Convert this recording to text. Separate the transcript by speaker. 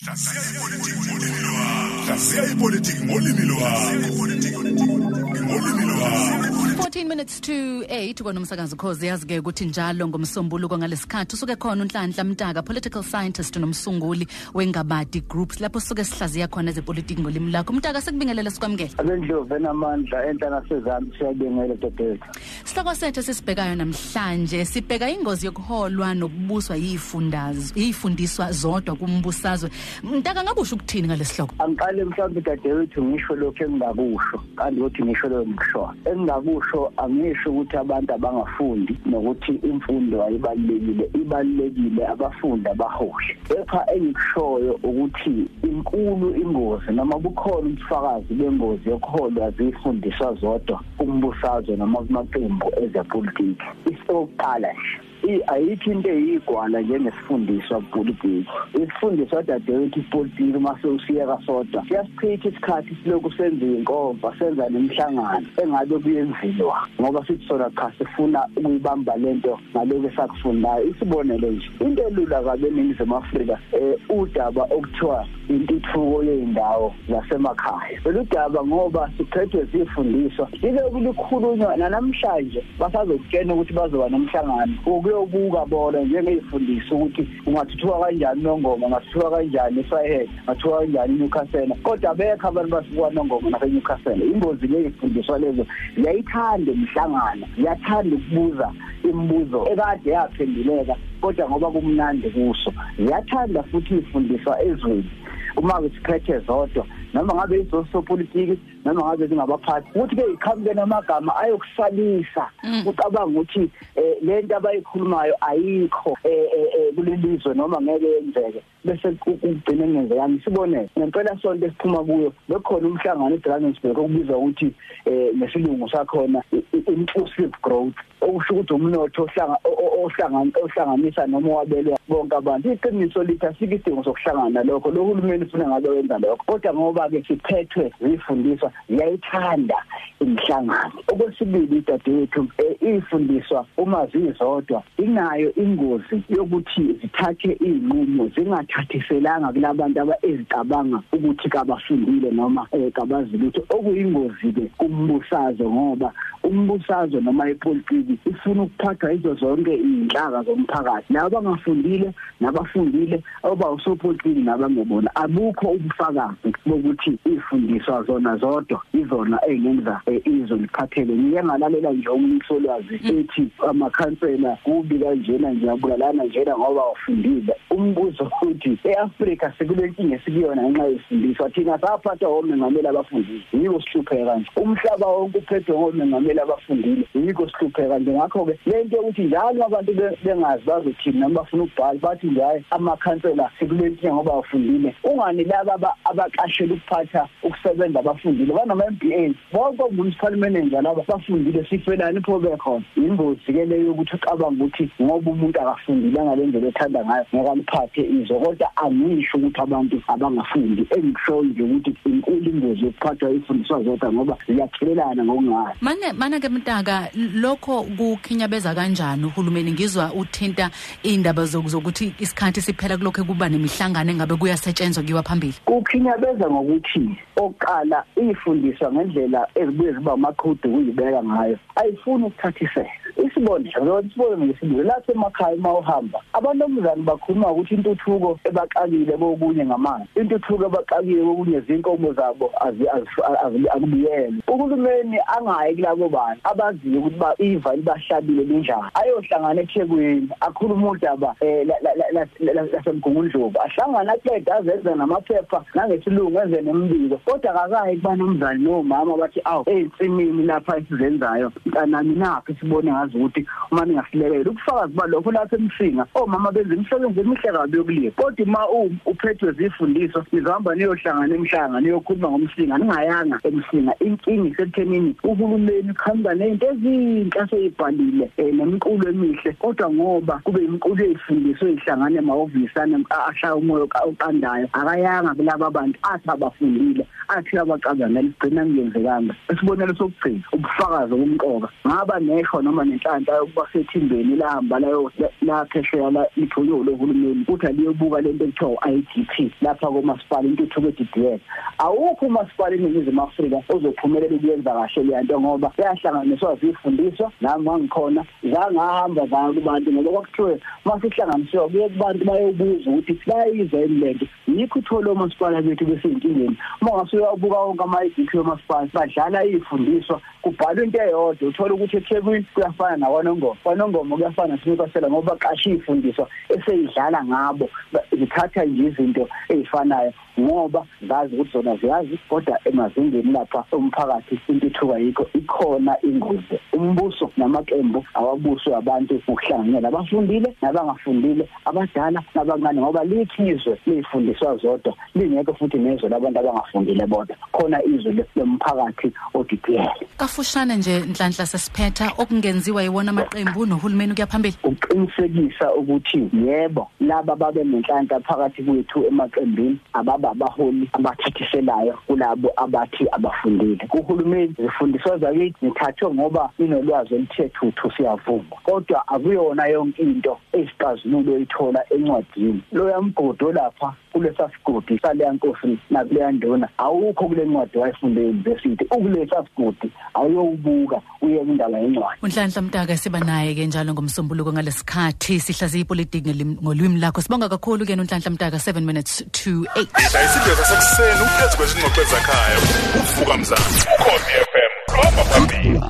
Speaker 1: 14 minutes to 8 kwanomsakazi khozi yazi-ke ukuthi njalo ngomsombuluko ngalesikhathi usuke khona unhlanhla mtaka political scientist nomsunguli wengabadi groups. Lapho suke sihlaziya khona ezepolitiki ngolimi lakho mtaka sekubingelele sikwamukela
Speaker 2: abendlovu enamandla enhla nasezantsi siyabingelela dadethu
Speaker 1: sihloko sethu esisibhekayo namhlanje sibheka ingozi yokuholwa nokubuswa yifundazwe yifundiswa zodwa kumbusazwe. Mtaka ngakusho ukuthini ngalesihloko?
Speaker 2: Angiqale mhlawumbe dadewethu ngisho lokhu engingakusho. Kanti ukuthi ngisho leyo ngikushoyo engingakusho angisho ukuthi abantu abangafundi nokuthi imfundo ayibalulekile ibalulekile abafundi abahohle kepha engikushoyo ukuthi inkulu ingozi noma bukhona ubufakazi bengozi yokuholwa zifundiswa zodwa kumbusazwe noma kumaqembu ezepolitiki. Isokuqala nje. i- ayikho into eyigwala njengesifundiswa kupolitiki isifundiswa dadewethu ipolitiki mase usiyeka sodwa. Siyasichitha isikhathi silokhu senza inkomfa senza nemihlangano engabe kuyenziwa. Ngoba sithi sona cha sifuna ukuyibamba lento ngalokhu esakufundayo isibonelo nje into elula kabe eningizimu afrika um udaba okuthiwa intuthuko yey'ndawo zasemakhaya. Lolu daba ngoba siphethwe zifundiswa yike kulikhulunywa nanamhlanje basazokutshena ukuthi bazoba nomhlangano. Ukuyobuka bona njengey'fundisa ukuthi ungathuthuka kanjani nongoma ungathuthuka kanjani ifayhead ungathuthuka kanjani inewcastle kodwa bekho abantu basukuwa nongoma nasenewcastle. Ingozi ley'fundiswa lezo ziyayithanda imihlangano ziyathanda ukubuza imibuzo ekade yaphenduleka kodwa ngoba kumnandi kuso. Ziyathanda futhi iy'fundiswa ezweni. Uma ziphethe zodwa noma ngabe izosopolitiki noma ngabe zingabaphathi ukuthi-ke iqhamuke namagama ayokusalisa ucabanga ukuthi um le nto abayikhulumayo ayikho um kulelizwe noma ngeke yenzeke bese kugcine kungenzekanga isibonele ngempela sonto esiphuma kuyo bekhona umhlangano eDrakensberg okubizwa ukuthi um nesilungu sakhona inclusive growth. Okusho ukuthi umnotho ohlanganisa noma owabelwa bonke abantu. Iqiniso lithi asikho isidingo sokuhlangana lokho lo hulumeni ufuna ngabe wenza lokho. Kodwa ngoba-ke siphethwe zifundiswa ziyayithanda imihlangano. Okwesibili idadewethu um iy'fundiswa uma zizodwa inayo ingozi yokuthi zithathe iy'nqumo zingathathiselanga kulabantu aba ezicabanga ukuthi kabafundile noma um kabazi lutho. Okuyingozi-ke kumbusazwe ngoba umbusazwe noma ipolitiki ifuna ukuphathwa yizo zonke iy'nhlaka zomphakathi laba abangafundile nabafundile oba usopolitiki nabangebona abukho ubufakazi bokuthi iy'fundiswa zona zodwa izona ey'ngenza um izwe liphathele ngike ngalalela nje umsolwazi ethi amakhansela kubi kanjena nje abulalana njena ngoba wafundile umbuzo uthi e-afrika sikule nkinga esikuyona ngenxa yesifundiswa thina saphathwa omengameli abafundile. Yiko sihlupheka nje umhlaba wonke uphethwe ngomengameli abafundile. Yiko sihlupheka nje ngakho-ke le nto yokuthi njalo abantu be- bengazi bazothini noma bafuna ukubhala bathi nje hayi amakhansela sikule nkinga ngoba wafundile ungani laba aba- abaqashela ukuphatha ukusebenza abafundile? Banama-m b a bonke municipal manager laba bafundile sifelani pho bekhona? Yingozi-ke leyo yokuthi ucabanga ukuthi ngoba umuntu akafundile ngale ndlela ethanda ngayo ngeke aliphathe izwe kodwa angisho ukuthi abantu abangafundi. Engikushoyo nje ukuthi inkulu ingozi yokuphathwa ifundiswa zodwa ngoba ziyathelelana ngokungayo
Speaker 1: mane mana ke mtaka lokho kukhinyabeza kanjani uhulumeni ngizwa uthinta indaba zoku- zokuthi isikhathi siphela kulokho kuba nemihlangano engabe kuyasetshenzwa kuyiwa phambili.
Speaker 2: Kukhinyabeza ngokuthi oqala iyifundiswa ngendlela ezibuye ziba amaqhudu ukuyibeka ngayo ayifuni ukuthathiseka. Isibonelo njengoba sibone ngesibili lapha emakhaya uma uhamba abantomuzane bakhuluma ukuthi intuthuko ebaxakile kokunye ngamanzi intuthuko ebaxakile kokunye zinkomo zabo azi- azi- azi- akubiyelwe uhulumeni angayi kulabo bantu abaziyo ukuthi ba iva libahlabile linjani. Ayohlangana ethekwini akhuluma udaba um lasemgungundlovu. Ahlangane aqeda azenze namaphepha nangesilungu enze nembiko kodwa akakayi kubanomzane nomama bathi awu ey'nsimini lapha esizenzayo mntanami naphi sibone ngazi ukuthi uma ningasilekelela ubufakazi balokho lapha emsinga omama benza imisebenzi emihle kabi yokulima. Kodwa ma u- uphethwe zifundiswa nizohamba niyohlangana emhlanga niyokhuluma ngomsinga ningayanga emsinga. Inkinga isekuthenini uhulumeni uqhamuka ney'nto ezinhle aseyibhalile um nemiqulo emihle. Kodwa ngoba kube imiqulo ey'fundiswe y'hlangane emahhovisi ane- a- ashaya umoya oqa- oqandayo akayanga kulaba bantu athi abafundile athi abacabangela igcina kungenzekanga. Isibonelo sokugcina ubufakazi obumqoka ngaba nesho noma nenhlanhla yokuba sethimbeni lahamba layo la phesheya la ithunywe lohulumeni uthi aliyobuka lento ekuthiwa IDP lapha komasipala intuthuko edidiyela awukho umasipala eningizimu Afrika ozophumelela ukuyenza kahle le nto ngoba yahlanganiswa zifundiswa nami ngikhona zangahamba za kubantu ngoba kwakuthiwe masihlanganiswa kuye kubantu bayobuza ukuthi bayiza lento yikho uthole umasipala bethu beseyinkingeni uma ngasuke uyabuka wonke ama-IDP yomasipala badlala iy'fundiswa kubhalwa into eyodwa. Uthola ukuthi eThekwini kuyafana nawanongoma wanongoma kuyafana sinikosela ngoba baqashe iy'fundiswa eseyidlala ngabo zithatha nje izinto ey'fanayo. Ngoba zazi ukuthi zona ziyazi kodwa emazingeni lapha umphakathi intuthuka yikho ikhona ingozi. Umbuso namaqembu awabuswe abantu ukuhlanganyela. Abafundile nabangafundile abadala nabancane ngoba likhizwe lifundiswa zodwa lingekho futhi nezwe labantu abangafundile bodwa. Khona izwe lomphakathi odidiyele.
Speaker 1: Kafushane nje nhlanhla sesiphetha okungenziwa yiwona amaqembu nohulumeni kuyaphambili
Speaker 2: uqinisekisa ukuthi yebo laba babe nenhlanhla phakathi kwethu emaqembini ababa abaholi abathathiselayo kulabo abathi abafundile. Uhulumeni zifundiswa zakithi nithathwe ngoba inolwazi oluthe thuthu siyavuma. Kodwa akuyona yonke into esixazululo ithola encwadini. Lo yamgodo lapha kulesa sigodi saleya nkosi nakuleya nduna awukho kule ncwadi wayifunde university ukulesa sigodi awuyowubuka uye indaba yencwadi
Speaker 1: unhlanhla mtaka siba naye ke njalo ngomsombuluko ngalesikhathi. Sihlaziya ipolitiki ngolwimi lakho. Sibonga kakhulu ke unhlanhla mtaka 7 minutes to 8
Speaker 3: idayisile sasekuseni uphethe kwezingxoxo ezakhaya uvuka mzansi ukhosi FM hamba phambili.